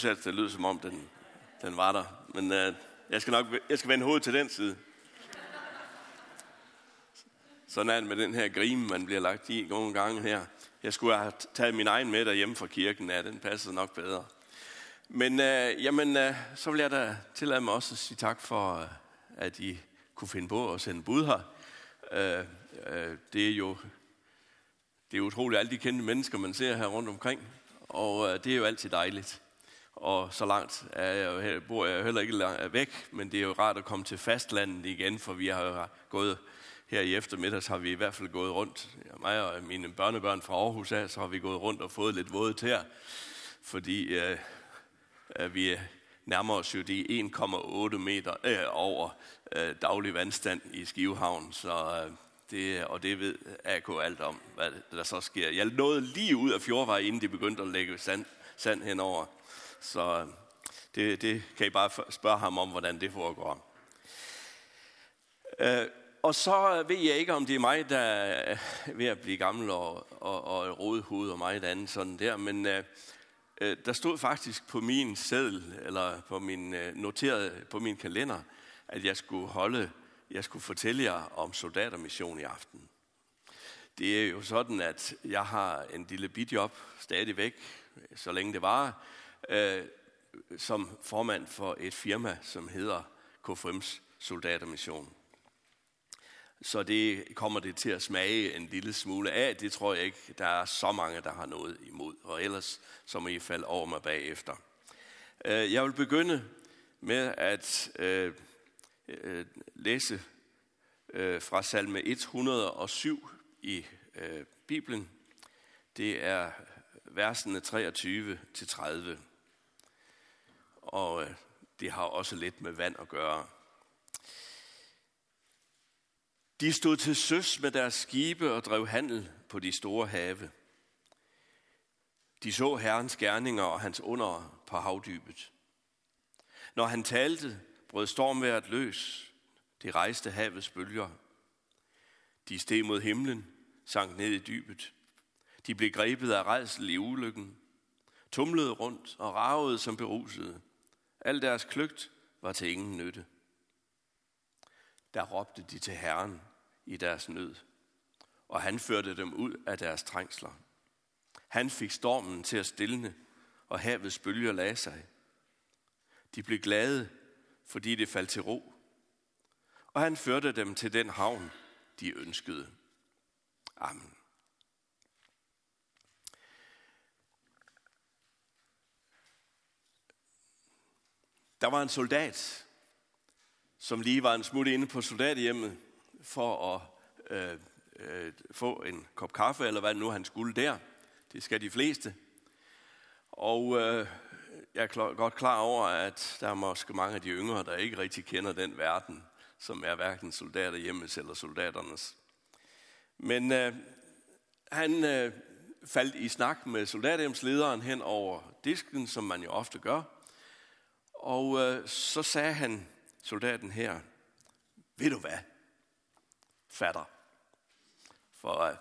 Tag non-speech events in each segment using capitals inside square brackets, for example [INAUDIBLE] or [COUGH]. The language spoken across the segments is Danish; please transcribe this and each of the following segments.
synes at det lyder som om, den, den var der. Men øh, jeg skal nok jeg skal vende hovedet til den side. Sådan er det med den her grime, man bliver lagt i nogle gange her. Jeg skulle have taget min egen med derhjemme fra kirken, ja, den passede nok bedre. Men øh, jamen, øh, så vil jeg da tillade mig også at sige tak for, øh, at I kunne finde på at sende bud her. Øh, øh, det er jo det er utroligt, alle de kendte mennesker, man ser her rundt omkring. Og øh, det er jo altid dejligt. Og så langt er jeg jo, bor jeg heller ikke langt væk, men det er jo rart at komme til fastlandet igen, for vi har jo gået her i eftermiddags har vi i hvert fald gået rundt, mig og mine børnebørn fra Aarhus af, så har vi gået rundt og fået lidt våde tær, fordi øh, vi nærmer os jo de 1,8 meter øh, over øh, daglig vandstand i Skivehavn, så øh, det, og det ved AK alt om, hvad der så sker. Jeg nåede lige ud af fjordvej, inden de begyndte at lægge sand, sand henover. Så øh, det, det kan I bare spørge ham om, hvordan det foregår. Øh, og så ved jeg ikke, om det er mig, der er ved at blive gammel og, og, og hoved og meget andet sådan der, men øh, øh, der stod faktisk på min seddel, eller på min øh, noteret på min kalender, at jeg skulle holde, jeg skulle fortælle jer om soldatermission i aften. Det er jo sådan, at jeg har en lille bidjob stadigvæk, så længe det varer, øh, som formand for et firma, som hedder KFM's Soldatermission. Så det kommer det til at smage en lille smule af. Det tror jeg ikke, der er så mange, der har noget imod. Og ellers så må I falde over mig bagefter. Øh, jeg vil begynde med at øh, øh, læse øh, fra salme 107 i øh, Bibelen. Det er versene 23 til 30. Og øh, det har også lidt med vand at gøre. De stod til søs med deres skibe og drev handel på de store have. De så Herrens gerninger og hans under på havdybet. Når han talte, brød stormværet løs. Det rejste havets bølger. De steg mod himlen, sank ned i dybet. De blev grebet af redsel i ulykken, tumlede rundt og ragede som berusede. Al deres kløgt var til ingen nytte. Der råbte de til Herren, i deres nød, og han førte dem ud af deres trængsler. Han fik stormen til at stilne, og havets bølger lagde sig. De blev glade, fordi det faldt til ro, og han førte dem til den havn, de ønskede. Amen. Der var en soldat, som lige var en smut inde på soldathjemmet, for at øh, øh, få en kop kaffe, eller hvad nu han skulle der. Det skal de fleste. Og øh, jeg er klar, godt klar over, at der er måske mange af de yngre, der ikke rigtig kender den verden, som er hverken soldater hjemmes eller soldaternes. Men øh, han øh, faldt i snak med soldaterhjemslederen hen over disken, som man jo ofte gør. Og øh, så sagde han, soldaten her, ved du hvad, fatter. For øh,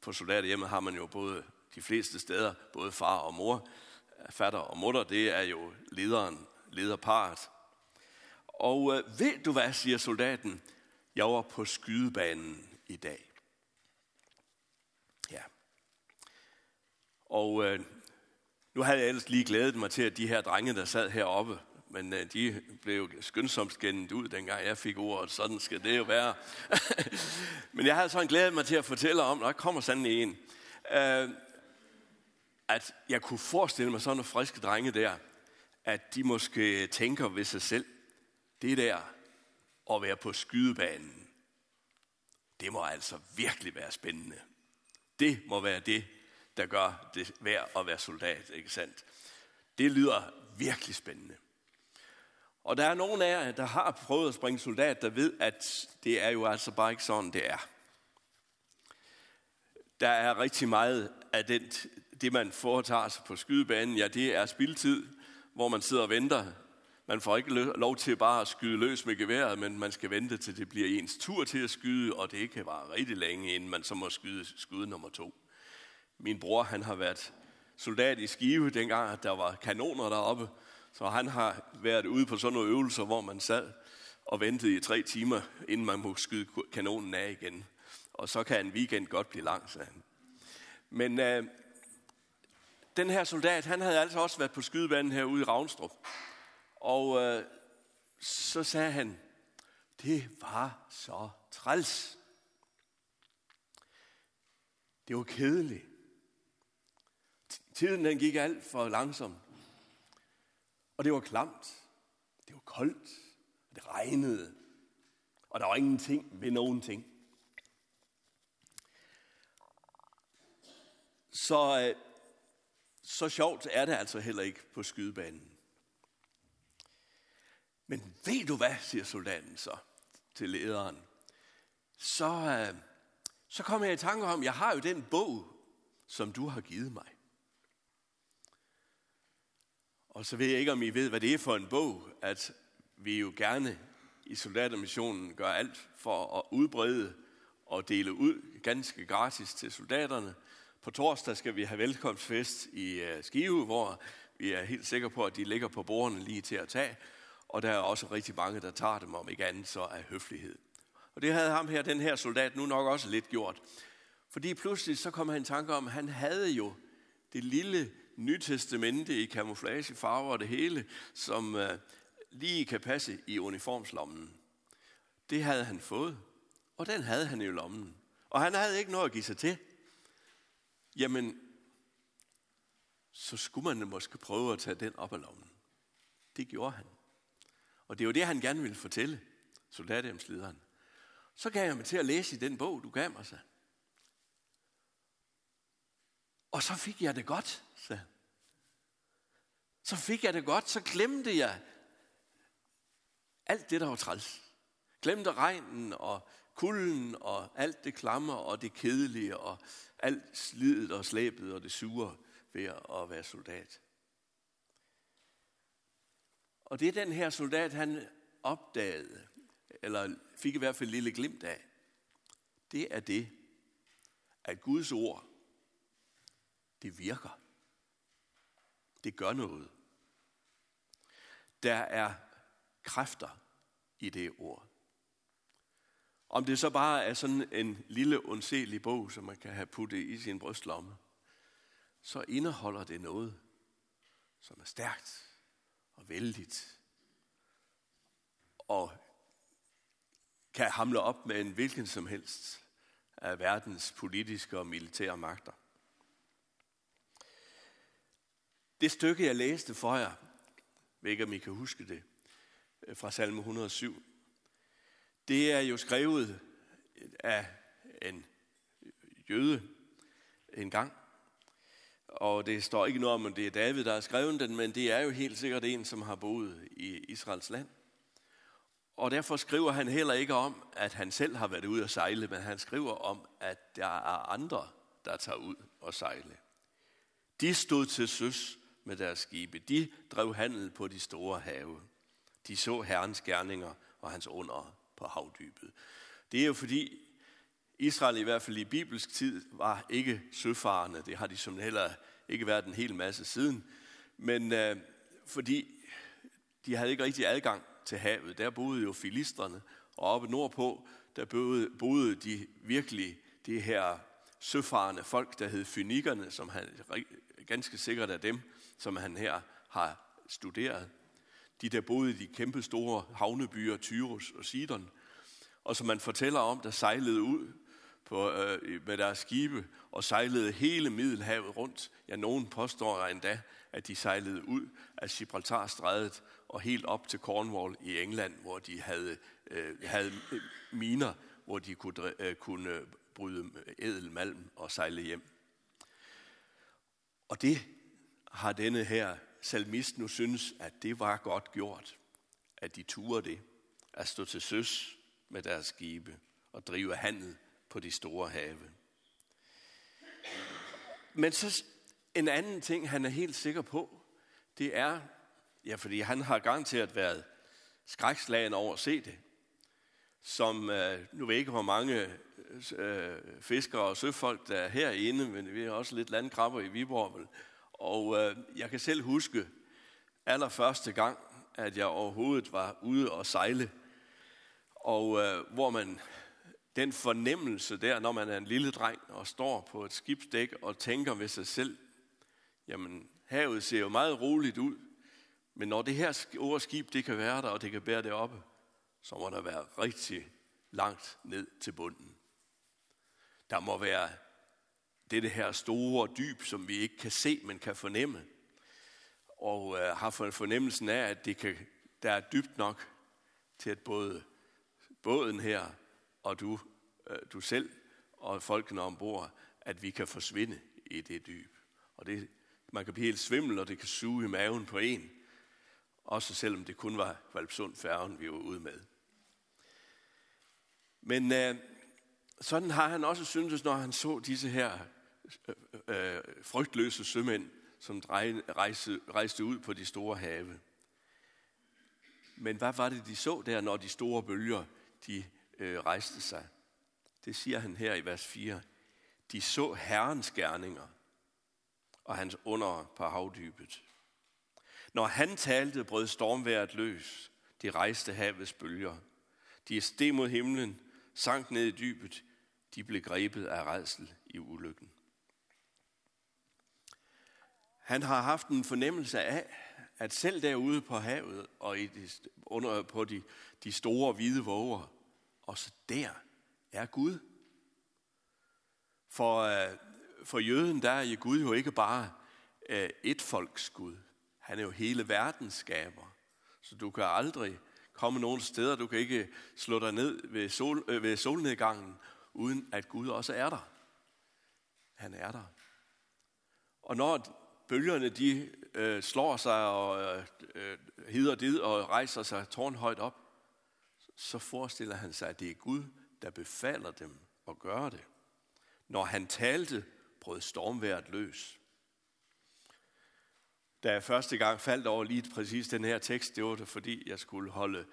på soldaterhjemmet har man jo både de fleste steder, både far og mor. Fatter og mutter, det er jo lederen, lederparet. Og øh, ved du hvad, siger soldaten? Jeg var på skydebanen i dag. Ja. Og øh, nu havde jeg ellers lige glædet mig til, at de her drenge, der sad heroppe, men øh, de blev skyndsomt skændet ud, dengang jeg fik ordet. Sådan skal det jo være. [LAUGHS] men jeg havde sådan glædet mig til at fortælle om, der kommer sådan en, øh, at jeg kunne forestille mig sådan nogle friske drenge der, at de måske tænker ved sig selv, det der at være på skydebanen, det må altså virkelig være spændende. Det må være det, der gør det værd at være soldat, ikke sandt? Det lyder virkelig spændende. Og der er nogen af jer, der har prøvet at springe soldat, der ved, at det er jo altså bare ikke sådan, det er. Der er rigtig meget af den, det, man foretager sig på skydebanen, ja, det er spildtid, hvor man sidder og venter. Man får ikke lov til bare at skyde løs med geværet, men man skal vente til det bliver ens tur til at skyde, og det kan vare rigtig længe, inden man så må skyde skud nummer to. Min bror, han har været soldat i Skive, dengang at der var kanoner deroppe. Så han har været ude på sådan nogle øvelser, hvor man sad og ventede i tre timer, inden man må skyde kanonen af igen. Og så kan en weekend godt blive lang, sagde han. Men øh, den her soldat, han havde altså også været på skydebanen herude i Ravnstrup. Og øh, så sagde han, det var så træls. Det var kedeligt. Tiden den gik alt for langsomt. Og det var klamt. Det var koldt. Det regnede. Og der var ingenting ved nogen ting. Så, øh, så sjovt er det altså heller ikke på skydebanen. Men ved du hvad, siger soldaten så til lederen. Så, øh, så kommer jeg i tanke om, jeg har jo den bog, som du har givet mig. Og så ved jeg ikke, om I ved, hvad det er for en bog, at vi jo gerne i Soldatermissionen gør alt for at udbrede og dele ud ganske gratis til soldaterne. På torsdag skal vi have velkomstfest i øh, Skive, hvor vi er helt sikre på, at de ligger på bordene lige til at tage. Og der er også rigtig mange, der tager dem om ikke andet, så af høflighed. Og det havde ham her, den her soldat, nu nok også lidt gjort. Fordi pludselig så kom han i tanke om, at han havde jo det lille nytestamente i kamuflagefarver og det hele, som øh, lige kan passe i uniformslommen. Det havde han fået, og den havde han i lommen. Og han havde ikke noget at give sig til. Jamen, så skulle man måske prøve at tage den op af lommen. Det gjorde han. Og det er jo det, han gerne ville fortælle soldathjemslederen. Så gav jeg mig til at læse i den bog, du gav mig, så. Og så fik jeg det godt, så. Så fik jeg det godt, så glemte jeg alt det, der var træls. Glemte regnen og kulden og alt det klammer og det kedelige og alt slidet og slæbet og det sure ved at være soldat. Og det den her soldat, han opdagede, eller fik i hvert fald et lille glimt af, det er det, at Guds ord, det virker. Det gør noget. Der er kræfter i det ord. Om det så bare er sådan en lille ondselig bog, som man kan have puttet i sin brystlomme, så indeholder det noget, som er stærkt og vældigt og kan hamle op med en hvilken som helst af verdens politiske og militære magter. Det stykke, jeg læste for jer, ved ikke om I kan huske det, øh, fra salme 107, det er jo skrevet af en jøde en gang. Og det står ikke noget om, at det er David, der har skrevet den, men det er jo helt sikkert en, som har boet i Israels land. Og derfor skriver han heller ikke om, at han selv har været ude at sejle, men han skriver om, at der er andre, der tager ud og sejle. De stod til søs med deres skibe. De drev handel på de store have. De så Herrens gerninger og hans under på havdybet. Det er jo fordi Israel i hvert fald i bibelsk tid var ikke søfarende. Det har de som heller ikke været en hel masse siden. Men øh, fordi de havde ikke rigtig adgang til havet. Der boede jo filisterne, og oppe nordpå, der boede, boede de virkelig de her søfarende folk, der hed fynikerne, som han ganske sikkert af dem, som han her har studeret. De der boede i de kæmpe store havnebyer, Tyrus og Sidon, og som man fortæller om, der sejlede ud på, øh, med deres skibe og sejlede hele Middelhavet rundt. Ja, nogen påstår endda, at de sejlede ud af Gibraltarstrædet og helt op til Cornwall i England, hvor de havde, øh, havde øh, miner, hvor de kunne, øh, kunne bryde edelmalm og sejle hjem. Og det har denne her salmist nu synes, at det var godt gjort, at de turde det, at stå til søs med deres skibe og drive handel på de store have. Men så en anden ting, han er helt sikker på, det er, ja, fordi han har garanteret været skrækslagen over at se det, som, øh, nu ved jeg ikke, hvor mange øh, øh, fiskere og søfolk, der er herinde, men vi er også lidt landkrabber i Viborg, vel, og øh, jeg kan selv huske allerførste gang, at jeg overhovedet var ude og sejle. Og øh, hvor man, den fornemmelse der, når man er en lille dreng og står på et skibsdæk og tænker ved sig selv, jamen havet ser jo meget roligt ud, men når det her store skib, det kan være der, og det kan bære det oppe, så må der være rigtig langt ned til bunden. Der må være det, det her store dyb, som vi ikke kan se, men kan fornemme. Og øh, har fornemmelsen af, at det kan, der er dybt nok til, at både båden her og du, øh, du selv og folkene ombord, at vi kan forsvinde i det dyb. Og det, man kan blive helt svimmel, og det kan suge i maven på en. Også selvom det kun var Valpsund færgen, vi var ude med. Men øh, sådan har han også syntes, når han så disse her Øh, øh, frygtløse sømænd, som rejste, rejste ud på de store have. Men hvad var det, de så der, når de store bølger de øh, rejste sig? Det siger han her i vers 4. De så Herrens gerninger og hans under på havdybet. Når han talte, brød stormværet løs. De rejste havets bølger. De steg mod himlen, sank ned i dybet. De blev grebet af redsel i ulykken. Han har haft en fornemmelse af, at selv derude på havet og i de, under, på de, de store hvide våger, også der er Gud. For, øh, for jøden, der er Gud jo ikke bare øh, et folks Gud. Han er jo hele verdens skaber. Så du kan aldrig komme nogen steder, du kan ikke slå dig ned ved, sol, øh, ved solnedgangen, uden at Gud også er der. Han er der. Og når bølgerne de øh, slår sig og øh, øh hider dit og rejser sig tårnhøjt op, så forestiller han sig, at det er Gud, der befaler dem at gøre det. Når han talte, brød stormværet løs. Da jeg første gang faldt over lige præcis den her tekst, det var det, fordi jeg skulle holde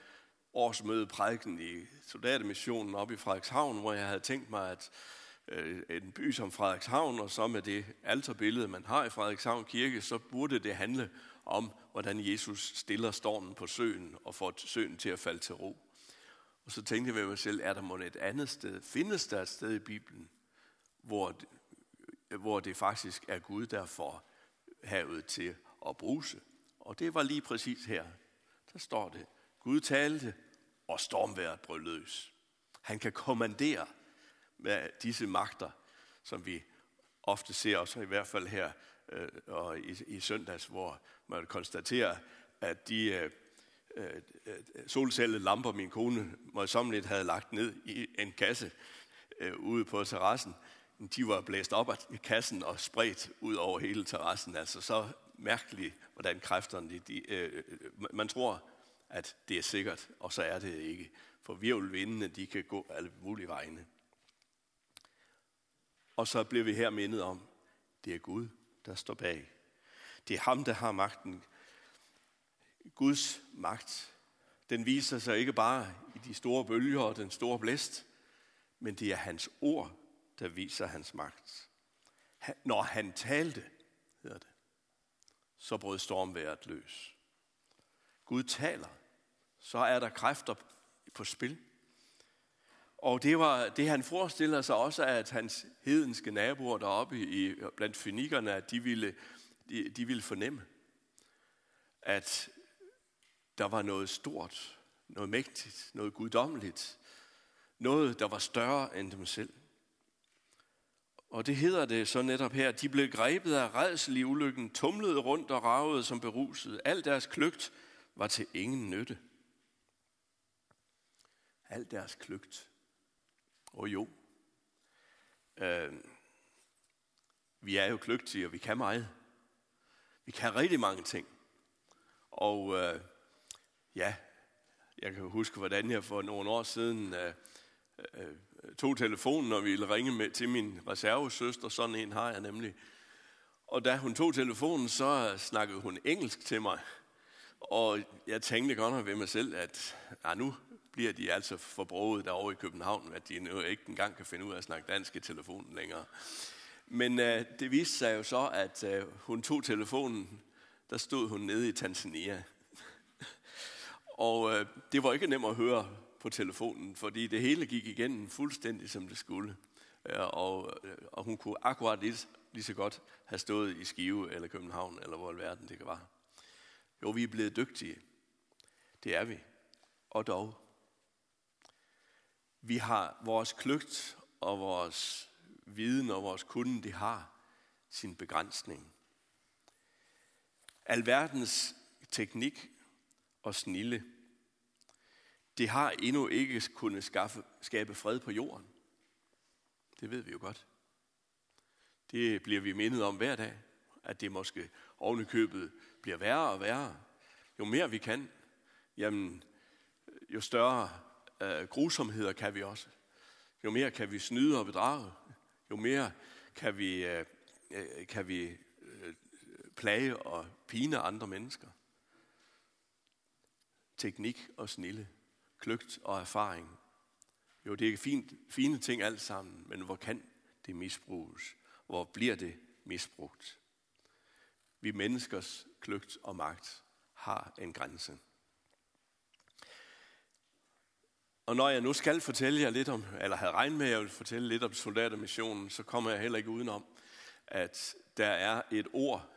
årsmøde prædiken i soldatermissionen op i Frederikshavn, hvor jeg havde tænkt mig, at Øh, en by som Frederikshavn, og så med det alterbillede, man har i Frederikshavn Kirke, så burde det handle om, hvordan Jesus stiller stormen på søen og får søen til at falde til ro. Og så tænkte jeg ved mig selv, er der måske et andet sted, findes der et sted i Bibelen, hvor, hvor det faktisk er Gud, der får havet til at bruse? Og det var lige præcis her. Der står det, Gud talte, og stormværet brød løs. Han kan kommandere med disse magter, som vi ofte ser, også i hvert fald her øh, og i, i søndags, hvor man konstaterer, at de øh, øh, øh solcellelamper, min kone møjsommeligt havde lagt ned i en kasse øh, ude på terrassen, de var blæst op af kassen og spredt ud over hele terrassen. Altså så mærkeligt, hvordan kræfterne, de, de, øh, øh man tror, at det er sikkert, og så er det ikke. For virvelvindene, de kan gå alle mulige vegne. Og så bliver vi her mindet om, det er Gud, der står bag. Det er ham, der har magten. Guds magt, den viser sig ikke bare i de store bølger og den store blæst, men det er hans ord, der viser hans magt. Når han talte, hedder det, så brød stormværet løs. Gud taler, så er der kræfter på spil. Og det var det, han forestiller sig også, at hans hedenske naboer deroppe i, blandt finikkerne, at de ville, de, de ville fornemme, at der var noget stort, noget mægtigt, noget guddommeligt, noget, der var større end dem selv. Og det hedder det så netop her, de blev grebet af redsel i ulykken, tumlede rundt og ragede som beruset. Al deres kløgt var til ingen nytte. Al deres kløgt og jo, øh, vi er jo kløgtige, og vi kan meget. Vi kan rigtig mange ting. Og øh, ja, jeg kan huske, hvordan jeg for nogle år siden øh, øh, tog telefonen og ville ringe med til min reservesøster. Sådan en har jeg nemlig. Og da hun tog telefonen, så snakkede hun engelsk til mig. Og jeg tænkte godt nok ved mig selv, at ah, nu bliver de altså forbruget derovre i København, at de nu ikke engang kan finde ud af at snakke dansk i telefonen længere. Men øh, det viste sig jo så, at øh, hun tog telefonen, der stod hun nede i Tanzania. og øh, det var ikke nemt at høre på telefonen, fordi det hele gik igennem fuldstændig som det skulle. Øh, og, øh, og hun kunne akkurat lige, lige så godt have stået i Skive eller København, eller hvor i verden det var. Jo, vi er blevet dygtige. Det er vi. Og dog. Vi har vores kløgt og vores viden og vores kunde, det har sin begrænsning. Alverdens teknik og snille, det har endnu ikke kunnet skaffe, skabe fred på jorden. Det ved vi jo godt. Det bliver vi mindet om hver dag, at det måske ovenikøbet bliver værre og værre. Jo mere vi kan, jamen, jo større øh, grusomheder kan vi også. Jo mere kan vi snyde og bedrage. Jo mere kan vi, øh, øh, kan vi øh, plage og pine andre mennesker. Teknik og snille, kløgt og erfaring. Jo, det er fint, fine ting alt sammen, men hvor kan det misbruges? Hvor bliver det misbrugt? Vi menneskers kløgt og magt har en grænse. Og når jeg nu skal fortælle jer lidt om, eller havde regnet med, at jeg ville fortælle lidt om soldatermissionen, så kommer jeg heller ikke udenom, at der er et ord,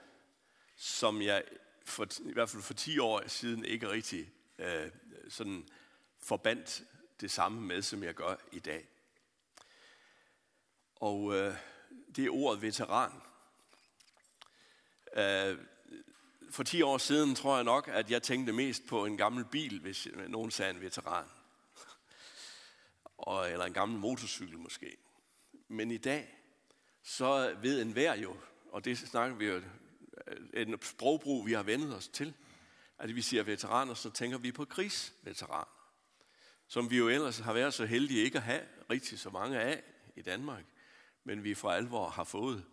som jeg for, i hvert fald for 10 år siden ikke rigtig øh, sådan forbandt det samme med, som jeg gør i dag. Og øh, det er ordet veteran. Øh, for 10 år siden tror jeg nok, at jeg tænkte mest på en gammel bil, hvis nogen sagde en veteran og, eller en gammel motorcykel måske. Men i dag, så ved enhver jo, og det snakker vi jo, øh, en sprogbrug, vi har vendet os til, at vi siger veteraner, så tænker vi på krigsveteraner, som vi jo ellers har været så heldige ikke at have rigtig så mange af i Danmark, men vi for alvor har fået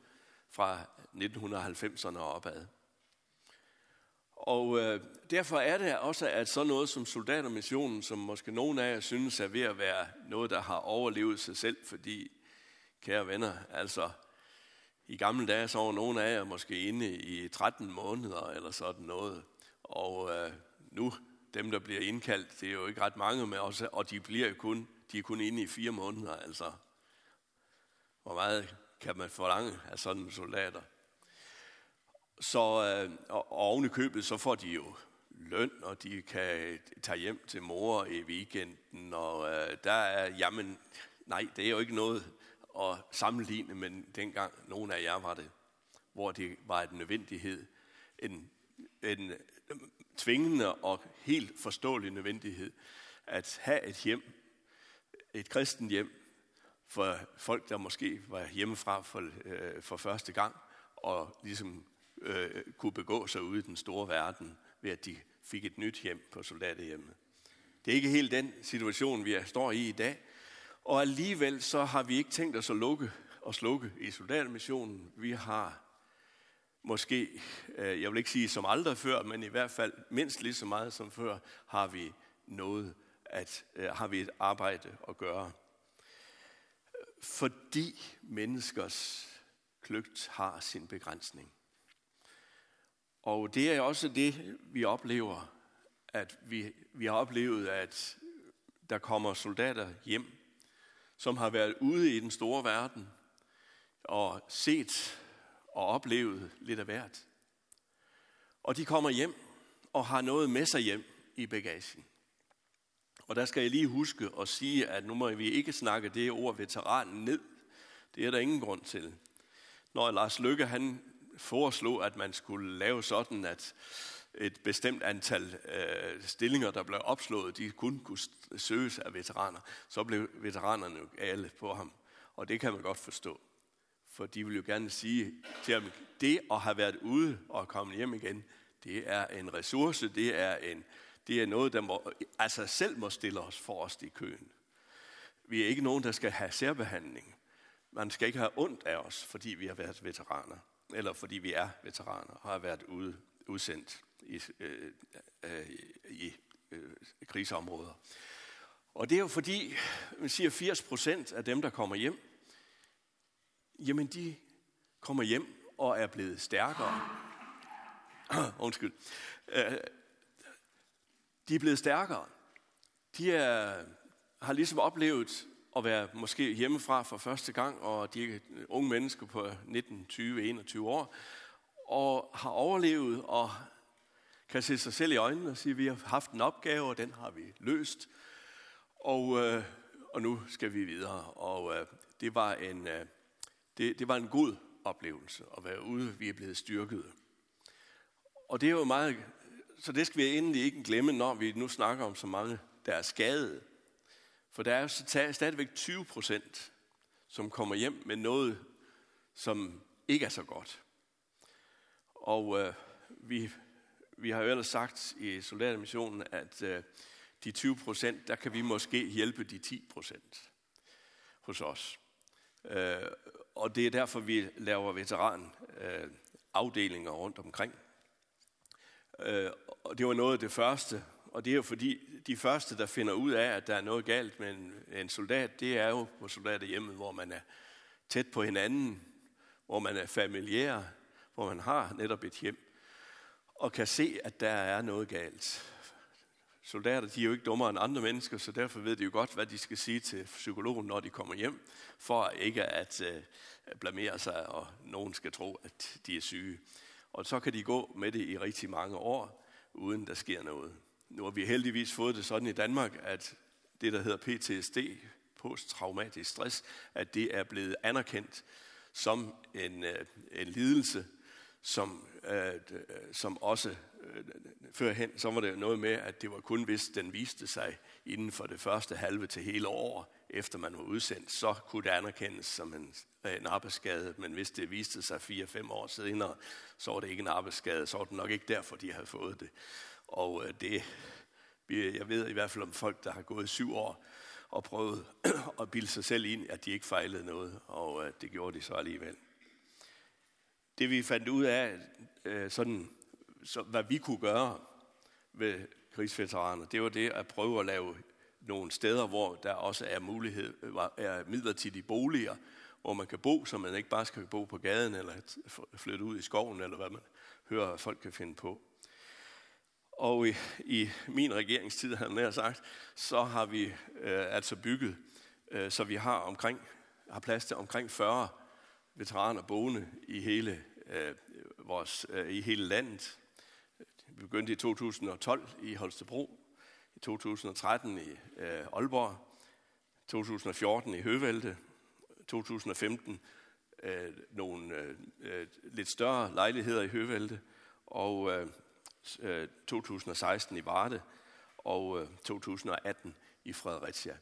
fra 1990'erne og opad. Og øh, derfor er det også, at sådan noget som soldatermissionen, som måske nogen af jer synes er ved at være noget, der har overlevet sig selv, fordi, kære venner, altså i gamle dage så var nogen af jer måske inde i 13 måneder eller sådan noget. Og øh, nu, dem der bliver indkaldt, det er jo ikke ret mange med os, og de bliver kun, de er kun inde i fire måneder, altså. Hvor meget kan man forlange af sådan soldater? Så, øh, og oven i købet, så får de jo løn, og de kan tage hjem til mor i weekenden, og øh, der er, jamen, nej, det er jo ikke noget at sammenligne, men dengang nogen af jer var det, hvor det var en nødvendighed, en, en øh, tvingende og helt forståelig nødvendighed, at have et hjem, et kristent hjem, for folk, der måske var hjemmefra for, øh, for første gang, og ligesom øh, kunne begå sig ude i den store verden, ved at de fik et nyt hjem på soldaterhjemmet. Det er ikke helt den situation, vi står i i dag. Og alligevel så har vi ikke tænkt os at lukke og slukke i soldatermissionen. Vi har måske, øh, jeg vil ikke sige som aldrig før, men i hvert fald mindst lige så meget som før, har vi noget at, øh, har vi et arbejde at gøre. Fordi menneskers kløgt har sin begrænsning. Og det er også det, vi oplever, at vi, vi har oplevet, at der kommer soldater hjem, som har været ude i den store verden og set og oplevet lidt af hvert. Og de kommer hjem og har noget med sig hjem i bagagen. Og der skal jeg lige huske at sige, at nu må vi ikke snakke det ord veteranen ned. Det er der ingen grund til. Når Lars Lykke han foreslog, at man skulle lave sådan, at et bestemt antal øh, stillinger, der blev opslået, de kun kunne søges af veteraner. Så blev veteranerne jo alle på ham. Og det kan man godt forstå. For de vil jo gerne sige til ham, det at have været ude og komme hjem igen, det er en ressource, det er, en, det er noget, der må, altså selv må stille os for os i køen. Vi er ikke nogen, der skal have særbehandling. Man skal ikke have ondt af os, fordi vi har været veteraner eller fordi vi er veteraner og har været ude, udsendt i, øh, øh, i øh, krigsområder. Og det er jo fordi, man siger 80 procent af dem, der kommer hjem, jamen de kommer hjem og er blevet stærkere. [CLEARS THROAT] Undskyld. Øh, de er blevet stærkere. De er, har ligesom oplevet at være måske hjemmefra for første gang, og de er unge mennesker på 19, 20, 21 år, og har overlevet og kan se sig selv i øjnene og sige, at vi har haft en opgave, og den har vi løst, og, øh, og nu skal vi videre. Og øh, det, var en, øh, det, det var en god oplevelse at være ude, vi er blevet styrket. Og det er jo meget, så det skal vi endelig ikke glemme, når vi nu snakker om så mange, der er skadet. For der er jo stadigvæk 20 procent, som kommer hjem med noget, som ikke er så godt. Og øh, vi, vi har jo ellers sagt i soldatermissionen, at øh, de 20 procent, der kan vi måske hjælpe de 10 procent hos os. Øh, og det er derfor, vi laver veteran øh, afdelinger rundt omkring. Øh, og det var noget af det første, og det er jo fordi, de første, der finder ud af, at der er noget galt med en, en soldat, det er jo på soldaterhjemmet, hvor man er tæt på hinanden, hvor man er familiær, hvor man har netop et hjem, og kan se, at der er noget galt. Soldater, de er jo ikke dummere end andre mennesker, så derfor ved de jo godt, hvad de skal sige til psykologen, når de kommer hjem, for ikke at øh, blamere sig, og nogen skal tro, at de er syge. Og så kan de gå med det i rigtig mange år, uden der sker noget. Nu har vi heldigvis fået det sådan i Danmark, at det, der hedder PTSD, posttraumatisk stress, at det er blevet anerkendt som en, øh, en lidelse, som, øh, som også øh, førhen, så var det noget med, at det var kun hvis den viste sig inden for det første halve til hele år, efter man var udsendt, så kunne det anerkendes som en, en arbejdsskade, men hvis det viste sig 4-5 år senere, så var det ikke en arbejdsskade, så var det nok ikke derfor, de havde fået det. Og øh, det, jeg ved i hvert fald om folk, der har gået syv år og prøvet [CLEARS THROAT] at bilde sig selv ind, at de ikke fejlede noget, og øh, det gjorde de så alligevel. Det vi fandt ud af, øh, sådan, så, hvad vi kunne gøre ved krigsveteraner, det var det at prøve at lave nogle steder, hvor der også er mulighed, er midlertidige boliger, hvor man kan bo, så man ikke bare skal bo på gaden eller flytte ud i skoven, eller hvad man hører, at folk kan finde på. Og i, i min regeringstid, har jeg sagt, så har vi øh, altså bygget, øh, så vi har omkring har plads til omkring 40 veteraner boende i hele, øh, vores, øh, i hele landet. Vi begyndte i 2012 i Holstebro, i 2013 i øh, Aalborg, 2014 i Høvelte, 2015 øh, nogle øh, øh, lidt større lejligheder i Høvelte, og øh, 2016 øh, i Varde og øh, 2018 i Fredericia.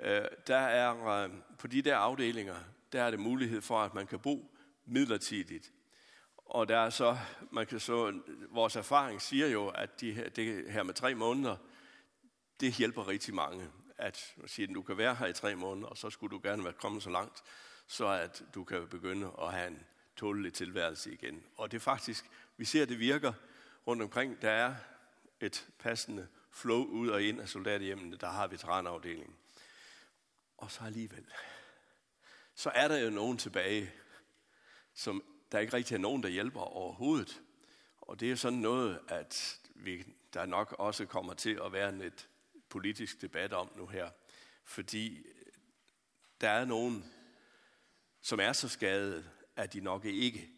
Øh, der er på de der afdelinger, der er det mulighed for, at man kan bo midlertidigt. Og der er så, man kan så, vores erfaring siger jo, at de her, det her med tre måneder, det hjælper rigtig mange. At sige, at du kan være her i tre måneder, og så skulle du gerne være kommet så langt, så at du kan begynde at have en tålelig tilværelse igen. Og det er faktisk, vi ser, at det virker rundt omkring, der er et passende flow ud og ind af soldaterhjemmene, der har veteranafdelingen. Og så alligevel, så er der jo nogen tilbage, som der ikke rigtig er nogen, der hjælper overhovedet. Og det er sådan noget, at vi, der nok også kommer til at være en et politisk debat om nu her. Fordi der er nogen, som er så skadet, at de nok ikke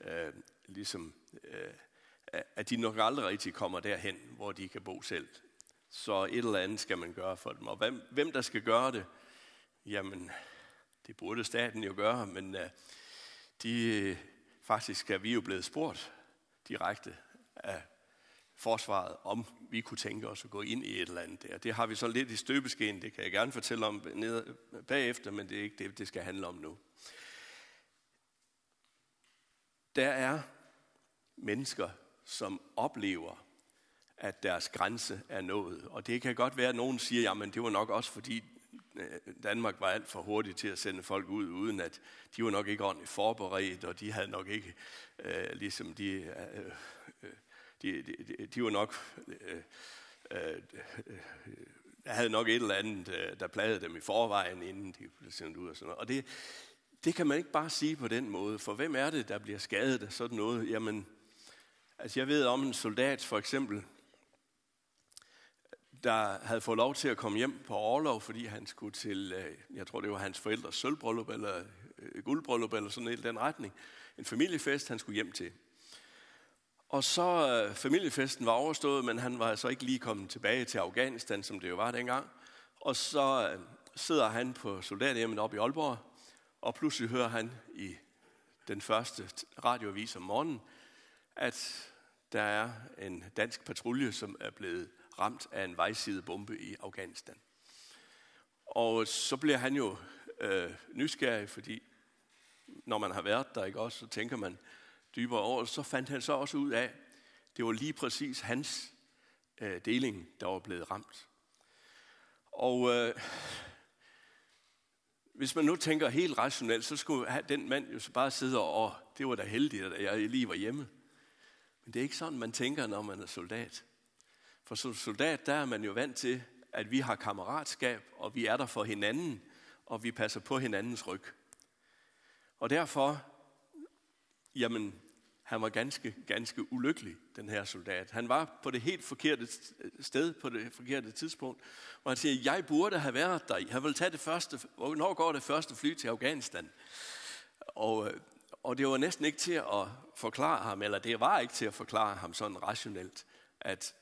øh, ligesom øh, at de nok aldrig rigtig kommer derhen, hvor de kan bo selv. Så et eller andet skal man gøre for dem. Og hvem, hvem der skal gøre det? Jamen, det burde staten jo gøre, men uh, de, faktisk er vi jo blevet spurgt direkte af forsvaret, om vi kunne tænke os at gå ind i et eller andet der. Det har vi så lidt i støbeskeen, det kan jeg gerne fortælle om ned, bagefter, men det er ikke det, det skal handle om nu. Der er mennesker, som oplever, at deres grænse er nået. Og det kan godt være, at nogen siger, jamen det var nok også fordi øh, Danmark var alt for hurtig til at sende folk ud, uden at de var nok ikke ordentligt forberedt, og de havde nok ikke, øh, ligesom de, øh, øh de, de, de var nok, øh, øh, øh, havde nok et eller andet, øh, der plagede dem i forvejen, inden de blev sendt ud og sådan noget. Og det, det kan man ikke bare sige på den måde, for hvem er det, der bliver skadet af sådan noget? Jamen, altså jeg ved om en soldat for eksempel, der havde fået lov til at komme hjem på overlov, fordi han skulle til, øh, jeg tror det var hans forældres sølvbryllup eller øh, guldbryllup eller sådan noget i den retning. En familiefest, han skulle hjem til. Og så øh, familiefesten var overstået, men han var så ikke lige kommet tilbage til Afghanistan, som det jo var dengang. Og så sidder han på soldathjemmet oppe i Aalborg, og pludselig hører han i den første radioavis om morgenen, at der er en dansk patrulje, som er blevet ramt af en vejsidebombe i Afghanistan. Og så bliver han jo øh, nysgerrig, fordi når man har været der, ikke også, så tænker man dybere over, så fandt han så også ud af, det var lige præcis hans øh, deling, der var blevet ramt. Og øh, hvis man nu tænker helt rationelt, så skulle den mand jo så bare sidde og, det var da heldigt, at jeg lige var hjemme. Men det er ikke sådan, man tænker, når man er soldat. For som soldat, der er man jo vant til, at vi har kammeratskab, og vi er der for hinanden, og vi passer på hinandens ryg. Og derfor, jamen, han var ganske, ganske ulykkelig, den her soldat. Han var på det helt forkerte sted, på det forkerte tidspunkt, og han siger, jeg burde have været der. Jeg vil tage det første, hvornår går det første fly til Afghanistan? Og, øh, og det var næsten ikke til at forklare ham, eller det var ikke til at forklare ham sådan rationelt, at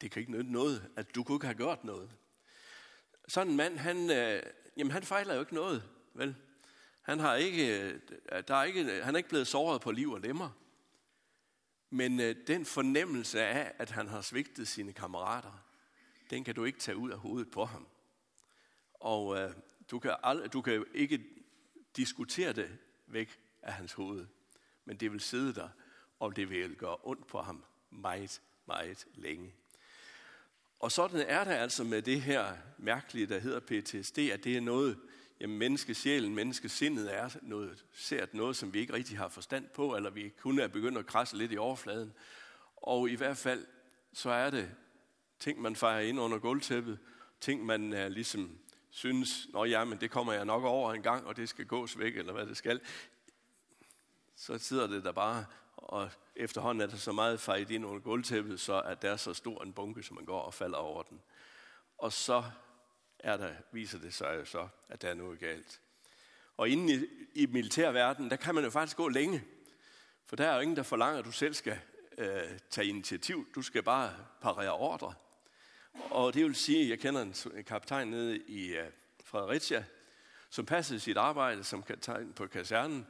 det kan ikke nytte noget, at du kunne ikke have gjort noget. Sådan en mand, han, øh, jamen han fejler jo ikke noget, vel? Han, har ikke, øh, der er ikke, han er ikke blevet såret på liv og lemmer. Men øh, den fornemmelse af, at han har svigtet sine kammerater, den kan du ikke tage ud af hovedet på ham. Og øh, du, kan ald- du kan ikke diskutere det væk af hans hoved. Men det vil sidde der, og det vil gøre ondt på ham meget, meget længe. Og sådan er det altså med det her mærkelige, der hedder PTSD, at det er noget, jamen menneskesjælen, menneskesindet er noget, sært noget, som vi ikke rigtig har forstand på, eller vi kun er begyndt at krasse lidt i overfladen. Og i hvert fald, så er det ting, man fejrer ind under gulvtæppet, ting, man er ligesom synes, nå ja, men det kommer jeg nok over en gang, og det skal gås væk, eller hvad det skal. Så sidder det der bare, og efterhånden er der så meget fejt ind under gulvtæppet, så at der er så stor en bunke, som man går og falder over den. Og så er der, viser det sig jo så, at der er noget galt. Og inden i, i militærverdenen, der kan man jo faktisk gå længe. For der er jo ingen, der forlanger, at du selv skal øh, tage initiativ. Du skal bare parere ordre. Og det vil sige, at jeg kender en kaptajn nede i øh, Fredericia, som passede sit arbejde som kaptajn på kasernen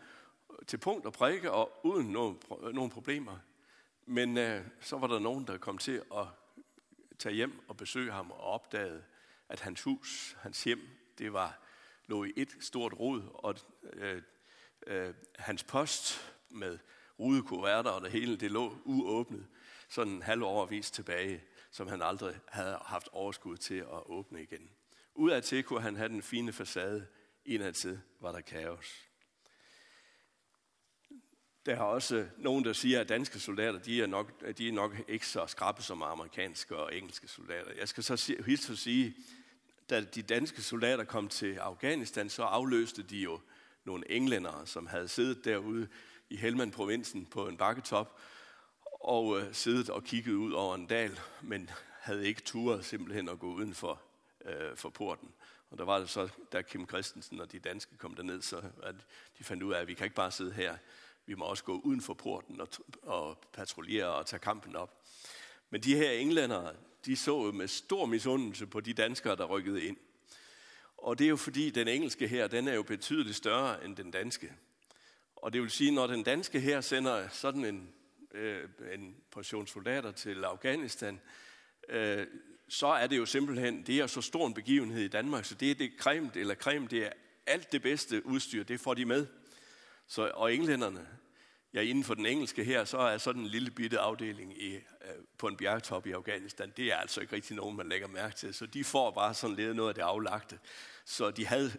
til punkt og prikke og uden nogen, nogen problemer. Men øh, så var der nogen, der kom til at tage hjem og besøge ham og opdagede, at hans hus, hans hjem, det var lå i et stort rod, og øh, øh, hans post med rudekuverter og det hele, det lå uåbnet, sådan en halv overvis tilbage, som han aldrig havde haft overskud til at åbne igen. Udadtil kunne han have den fine facade, indadtil var der kaos. Der er også nogen, der siger, at danske soldater, de er nok, de er nok ikke så skrappe som amerikanske og engelske soldater. Jeg skal så hilse at sige, da de danske soldater kom til Afghanistan, så afløste de jo nogle englændere, som havde siddet derude i Helmand-provinsen på en bakketop, og øh, siddet og kigget ud over en dal, men havde ikke turet simpelthen at gå uden for, øh, for porten. Og der var det så, da Kim Christensen og de danske kom derned, så at de fandt ud af, at vi kan ikke bare sidde her. Vi må også gå uden for porten og, og patruljere og tage kampen op. Men de her englændere, de så med stor misundelse på de danskere, der rykkede ind. Og det er jo fordi, den engelske her, den er jo betydeligt større end den danske. Og det vil sige, når den danske her sender sådan en, øh, en portion soldater til Afghanistan, øh, så er det jo simpelthen, det er så stor en begivenhed i Danmark, så det er det creme, eller creme, det er alt det bedste udstyr, det får de med. Så, og englænderne, ja, inden for den engelske her, så er sådan en lille bitte afdeling i, øh, på en bjergtop i Afghanistan, det er altså ikke rigtig nogen, man lægger mærke til. Så de får bare sådan lidt noget af det aflagte. Så de havde,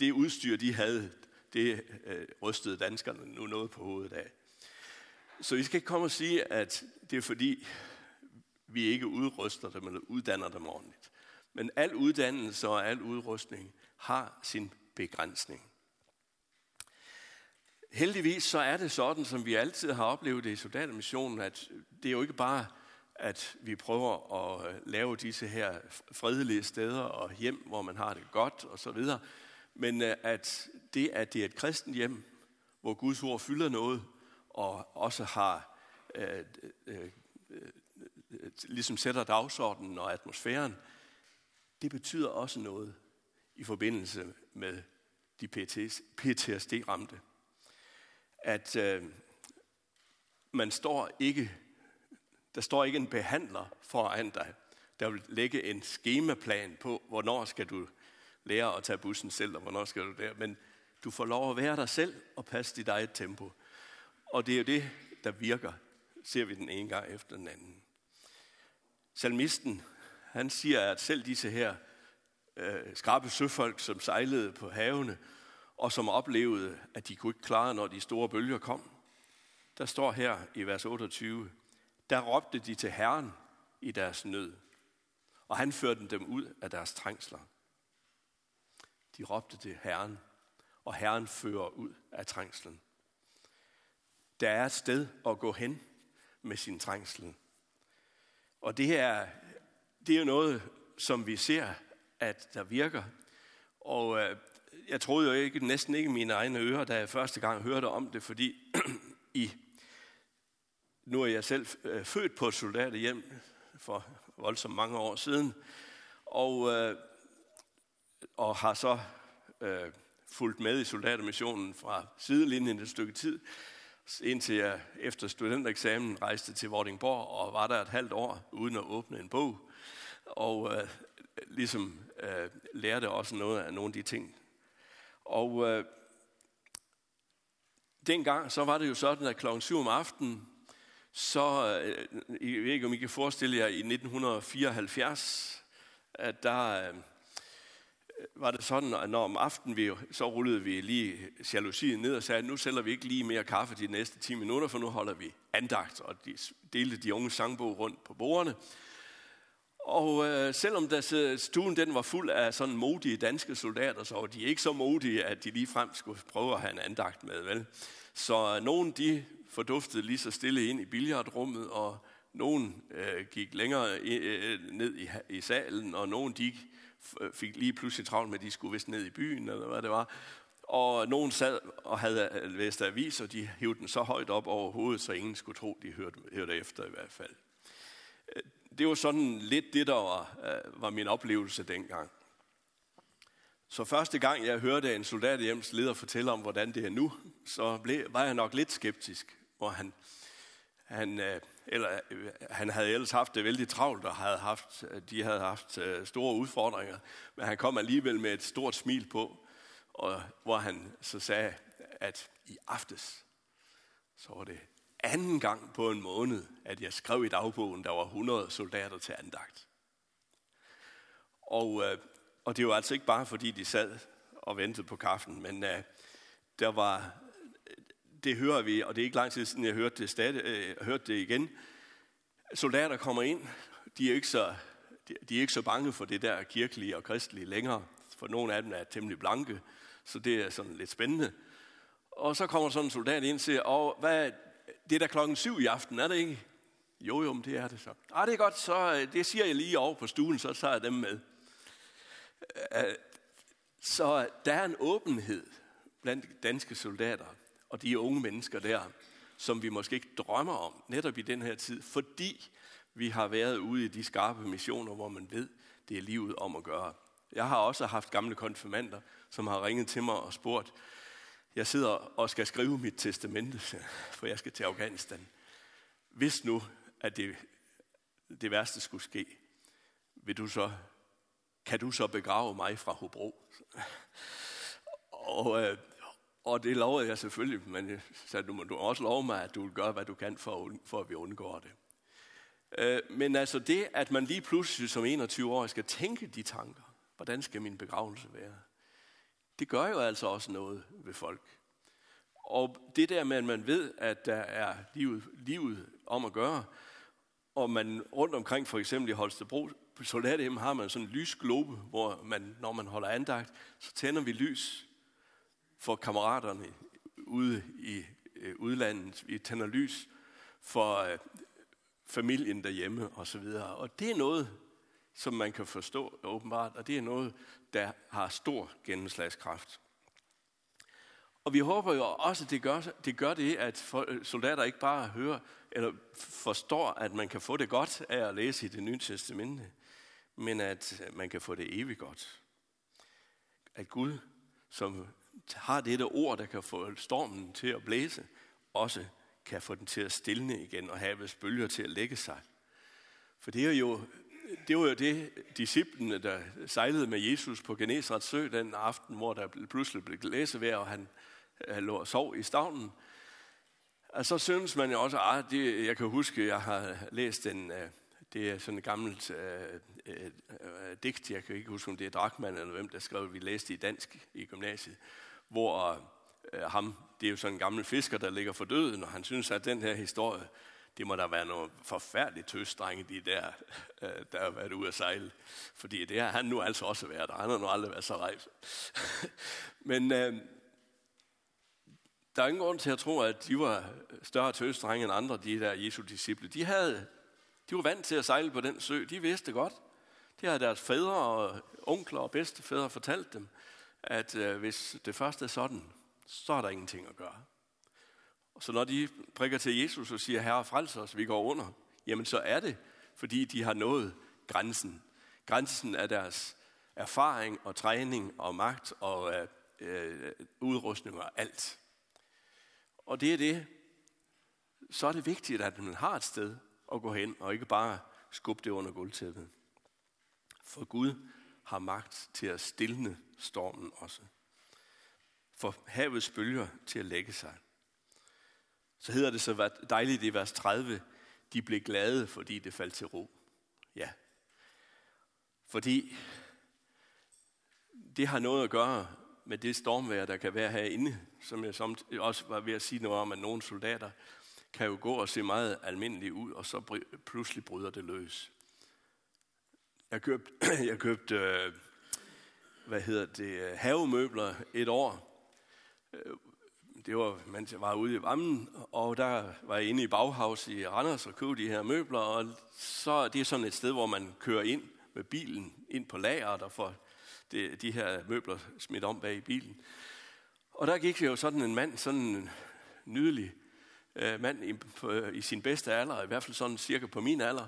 det udstyr, de havde, det øh, rystede danskerne nu noget på hovedet af. Så vi skal ikke komme og sige, at det er fordi, vi ikke udruster dem eller uddanner dem ordentligt. Men al uddannelse og al udrustning har sin begrænsning heldigvis så er det sådan, som vi altid har oplevet det i soldatermissionen, at det er jo ikke bare, at vi prøver at øh, lave disse her fredelige steder og hjem, hvor man har det godt og så videre, men øh, at det, at det er et kristent hjem, hvor Guds ord fylder noget, og også har øh, øh, øh, ligesom sætter dagsordenen og atmosfæren, det betyder også noget i forbindelse med de PTSD-ramte. At øh, man står ikke, der står ikke en behandler foran dig, der vil lægge en skemaplan på, hvornår skal du lære at tage bussen selv, og hvornår skal du der. Men du får lov at være dig selv og passe dit eget tempo. Og det er jo det, der virker, ser vi den ene gang efter den anden. Salmisten, han siger, at selv disse her øh, skrabe søfolk, som sejlede på havene, og som oplevede, at de kunne ikke klare, når de store bølger kom, der står her i vers 28, der råbte de til Herren i deres nød, og han førte dem ud af deres trængsler. De råbte til Herren, og Herren fører ud af trængslen. Der er et sted at gå hen med sin trængsel. Og det er, det er noget, som vi ser, at der virker. Og øh, jeg troede jo ikke, næsten ikke mine egne ører, da jeg første gang hørte om det, fordi [CLEARS THROAT] i, nu er jeg selv øh, født på et soldaterhjem for voldsomt mange år siden, og, øh, og har så øh, fulgt med i soldatermissionen fra sidelinjen et stykke tid, indtil jeg efter studentereksamen rejste til Vordingborg og var der et halvt år uden at åbne en bog. Og øh, ligesom øh, lærte også noget af nogle af de ting. Og øh, dengang så var det jo sådan, at klokken 7 om aftenen, så, øh, jeg ved ikke om I kan forestille jer, i 1974, at der, øh, var det sådan, at når om aftenen vi, så rullede vi lige jalousien ned og sagde, at nu sælger vi ikke lige mere kaffe de næste 10 minutter, for nu holder vi andagt, og de delte de unge sangbog rundt på bordene. Og øh, selvom der stuen den var fuld af sådan modige danske soldater, så var de ikke så modige, at de lige frem skulle prøve at have en andagt med, vel? Så øh, nogen de forduftede lige så stille ind i billardrummet, og nogen øh, gik længere øh, ned i, i salen, og nogen de fik lige pludselig travlt med, at de skulle vist ned i byen, eller hvad det var. Og nogen sad og havde øh, læst avis, og de hævde den så højt op over hovedet, så ingen skulle tro, de hørte, hørte efter i hvert fald. Øh, det var sådan lidt det, der var, øh, var min oplevelse dengang. Så første gang jeg hørte en soldathjems leder fortælle om, hvordan det er nu, så blev, var jeg nok lidt skeptisk, hvor han, han øh, eller øh, han havde ellers haft det vældig travlt, og havde haft, øh, de havde haft øh, store udfordringer, men han kom alligevel med et stort smil på, og hvor han så sagde, at i aftes, så var det anden gang på en måned, at jeg skrev i dagbogen, der var 100 soldater til andagt. Og, øh, og det var altså ikke bare fordi, de sad og ventede på kaffen, men øh, der var det hører vi, og det er ikke lang tid siden, jeg hørte det, stadig, øh, hørte det igen. Soldater kommer ind, de er, ikke så, de, de er ikke så bange for det der kirkelige og kristelige længere, for nogle af dem er temmelig blanke, så det er sådan lidt spændende. Og så kommer sådan en soldat ind og siger, og hvad, det er da klokken syv i aften, er det ikke? Jo, jo, men det er det så. Ah, det er godt, så øh, det siger jeg lige over på stuen, så tager jeg dem med. Øh, så der er en åbenhed blandt danske soldater og de unge mennesker der, som vi måske ikke drømmer om, netop i den her tid, fordi vi har været ude i de skarpe missioner, hvor man ved, det er livet om at gøre. Jeg har også haft gamle konfirmander, som har ringet til mig og spurgt, jeg sidder og skal skrive mit testamente, [LAUGHS] for jeg skal til Afghanistan. Hvis nu, at det, det værste skulle ske, vil du så, kan du så begrave mig fra Hobro? [LAUGHS] Og øh, og det lovede jeg selvfølgelig, men jeg sagde, du må du også love mig, at du vil gøre, hvad du kan, for, for at vi undgår det. Øh, men altså det, at man lige pludselig som 21 år skal tænke de tanker, hvordan skal min begravelse være, det gør jo altså også noget ved folk. Og det der med, at man ved, at der er livet, livet om at gøre, og man rundt omkring, for eksempel i Holstebro, på Soldathjem har man sådan en lysglobe, hvor man, når man holder andagt, så tænder vi lys for kammeraterne ude i øh, udlandet. Vi tænder lys for øh, familien derhjemme og så videre. Og det er noget, som man kan forstå åbenbart, og det er noget, der har stor gennemslagskraft. Og vi håber jo også, at det gør det, gør det at soldater ikke bare hører eller forstår, at man kan få det godt af at læse i det nye testamente, men at man kan få det evigt godt. At Gud, som har dette ord, der kan få stormen til at blæse, også kan få den til at stille igen og have bølger til at lægge sig. For det er jo det var jo det, disciplene, der sejlede med Jesus på Genesrets sø den aften, hvor der pludselig blev læsevejr, og han, han lå og sov i stavnen. Og så synes man jo også, at ah, det, jeg kan huske, jeg har læst en, øh, det er sådan et gammelt uh, uh, digt, jeg kan ikke huske, om det er Drachmann eller hvem, der skrev, vi læste i dansk i gymnasiet, hvor uh, ham, det er jo sådan en gammel fisker, der ligger for døden, og han synes, at den her historie, det må der være nogle forfærdeligt tøsdrenge, de der, [LAUGHS] øh, der har været ude at sejle. Fordi det har han nu altså også været, og han har nu aldrig været så rejst. [LAUGHS] Men øh, der er ingen grund til at tro, at de var større tøsdrenge end andre, de der Jesu disciple. De havde de var vant til at sejle på den sø. De vidste godt. Det havde deres fædre og onkler og bedstefædre fortalt dem, at øh, hvis det første er sådan, så er der ingenting at gøre. Så når de prikker til Jesus og siger, Herre frels os, vi går under, jamen så er det, fordi de har nået grænsen. Grænsen er deres erfaring og træning og magt og øh, øh, udrustning og alt. Og det er det. Så er det vigtigt, at man har et sted, at gå hen og ikke bare skubbe det under gulvtæppet. For Gud har magt til at stille stormen også. For havets bølger til at lægge sig. Så hedder det så dejligt i vers 30, de blev glade, fordi det faldt til ro. Ja. Fordi det har noget at gøre med det stormvejr, der kan være herinde, som jeg også var ved at sige noget om, at nogle soldater kan jo gå og se meget almindeligt ud, og så pludselig bryder det løs. Jeg købte, [CLEARS THROAT] jeg købte øh, hvad hedder det, øh, havemøbler et år. Øh, det var, mens jeg var ude i Vammen, og der var jeg inde i Bauhaus i Randers og købte de her møbler, og så det er sådan et sted, hvor man kører ind med bilen ind på lageret og får de, de her møbler smidt om bag i bilen. Og der gik jo sådan en mand, sådan en nydelig øh, mand i, på, i sin bedste alder, i hvert fald sådan cirka på min alder,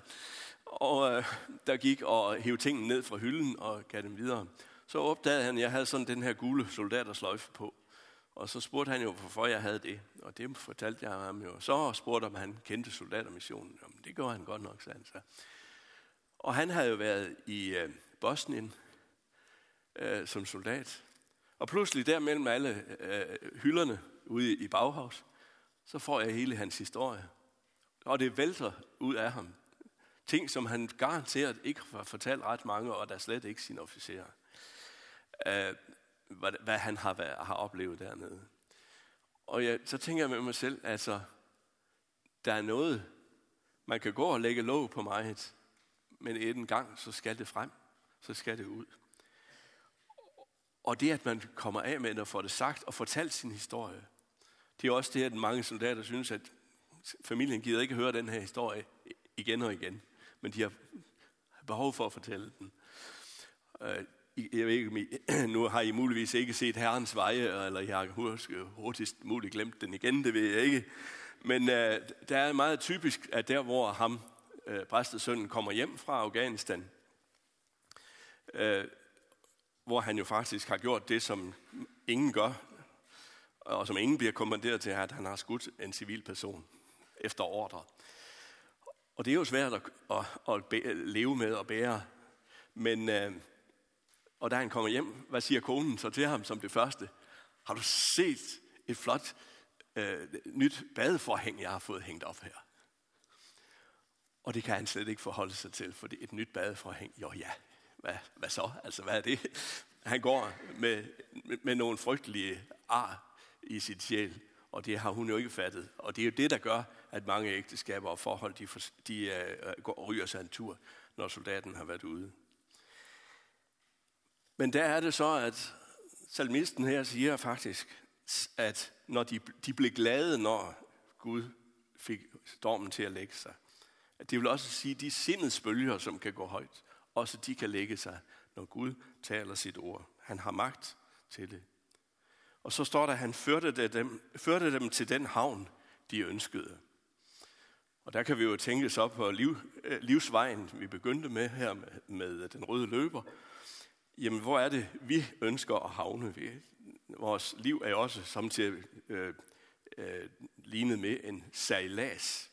og øh, der gik og hævde tingene ned fra hylden og gav dem videre. Så opdagede han, at jeg havde sådan den her gule soldatersløjfe på. Og så spurgte han jo, hvorfor jeg havde det. Og det fortalte jeg ham jo. Så spurgte om han kendte soldatermissionen. Jamen, det gjorde han godt nok, sagde han så. Og han havde jo været i øh, Bosnien øh, som soldat. Og pludselig der mellem alle øh, hylderne ude i Bauhaus, så får jeg hele hans historie. Og det vælter ud af ham. Ting, som han garanteret ikke har fortalt ret mange, og der slet ikke sine officerer. Øh, hvad, hvad han har, været, har oplevet dernede. Og jeg, så tænker jeg med mig selv, altså, der er noget, man kan gå og lægge låg på mig, men en gang, så skal det frem. Så skal det ud. Og det, at man kommer af med det og får det sagt og fortalt sin historie, det er også det, at mange soldater synes, at familien gider ikke høre den her historie igen og igen. Men de har behov for at fortælle den. Øh, jeg ved ikke, [CLEARS THROAT] nu har I muligvis ikke set Herrens veje, eller jeg har hurtigst muligt glemt den igen, det ved jeg ikke. Men uh, der er meget typisk, at der hvor ham, uh, præstesønnen, kommer hjem fra Afghanistan, uh, hvor han jo faktisk har gjort det, som ingen gør, og som ingen bliver kommanderet til, at han har skudt en civil person efter ordre. Og det er jo svært at, at, at leve med og bære. Men, øh, og da han kommer hjem, hvad siger konen så til ham som det første? Har du set et flot øh, nyt badeforhæng, jeg har fået hængt op her? Og det kan han slet ikke forholde sig til, for det er et nyt badeforhæng. Jo ja, hvad, hvad så? Altså, hvad er det? Han går med, med, med nogle frygtelige ar i sit sjæl, og det har hun jo ikke fattet. Og det er jo det, der gør, at mange ægteskaber og forhold, de, de uh, går, ryger sig en tur, når soldaten har været ude. Men der er det så, at salmisten her siger faktisk, at når de, de blev glade, når Gud fik stormen til at lægge sig. At Det vil også sige, at de sindets bølger, som kan gå højt, også de kan lægge sig, når Gud taler sit ord. Han har magt til det. Og så står der, at han førte dem, førte dem til den havn, de ønskede. Og der kan vi jo tænke så på liv, øh, livsvejen, vi begyndte med her med, med den røde løber. Jamen, hvor er det, vi ønsker at havne? ved? vores liv er også samtidig øh, øh, lignet med en sejlads,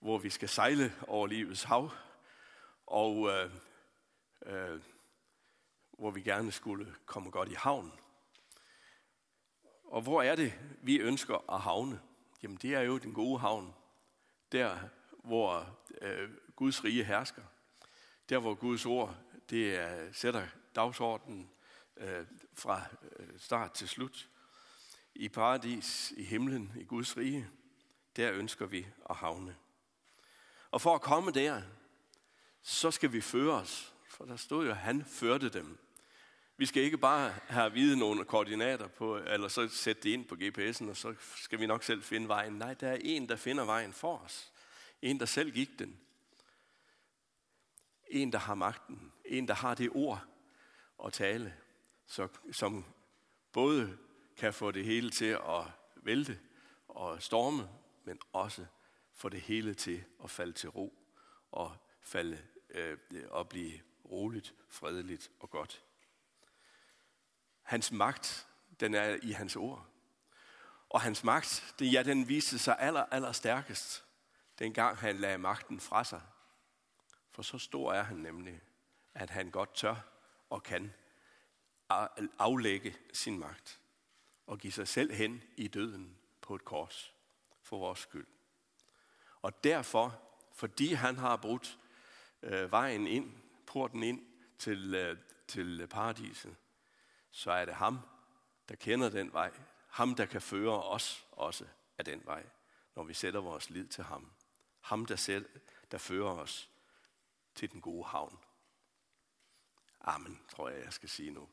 hvor vi skal sejle over livets hav, og øh, øh, hvor vi gerne skulle komme godt i havn. Og hvor er det, vi ønsker at havne? Jamen, det er jo den gode havn. Der, hvor øh, Guds rige hersker. Der, hvor Guds ord det er, sætter dagsordenen øh, fra øh, start til slut. I paradis, i himlen, i Guds rige, der ønsker vi at havne. Og for at komme der, så skal vi føre os. For der stod jo, at han førte dem. Vi skal ikke bare have at vide nogle koordinater på, eller så sætte det ind på GPS'en, og så skal vi nok selv finde vejen. Nej, der er en, der finder vejen for os. En, der selv gik den. En, der har magten. En, der har det ord at tale, så, som både kan få det hele til at vælte og storme, men også få det hele til at falde til ro og falde øh, og blive roligt, fredeligt og godt. Hans magt, den er i hans ord. Og hans magt, det, ja, den viste sig aller, aller stærkest, dengang han lagde magten fra sig. For så stor er han nemlig, at han godt tør og kan aflægge sin magt og give sig selv hen i døden på et kors for vores skyld. Og derfor, fordi han har brudt øh, vejen ind, porten ind til, øh, til paradiset, så er det ham, der kender den vej. Ham, der kan føre os også af den vej, når vi sætter vores lid til ham. Ham, der, sætter, der fører os til den gode havn. Amen, tror jeg, jeg skal sige nu.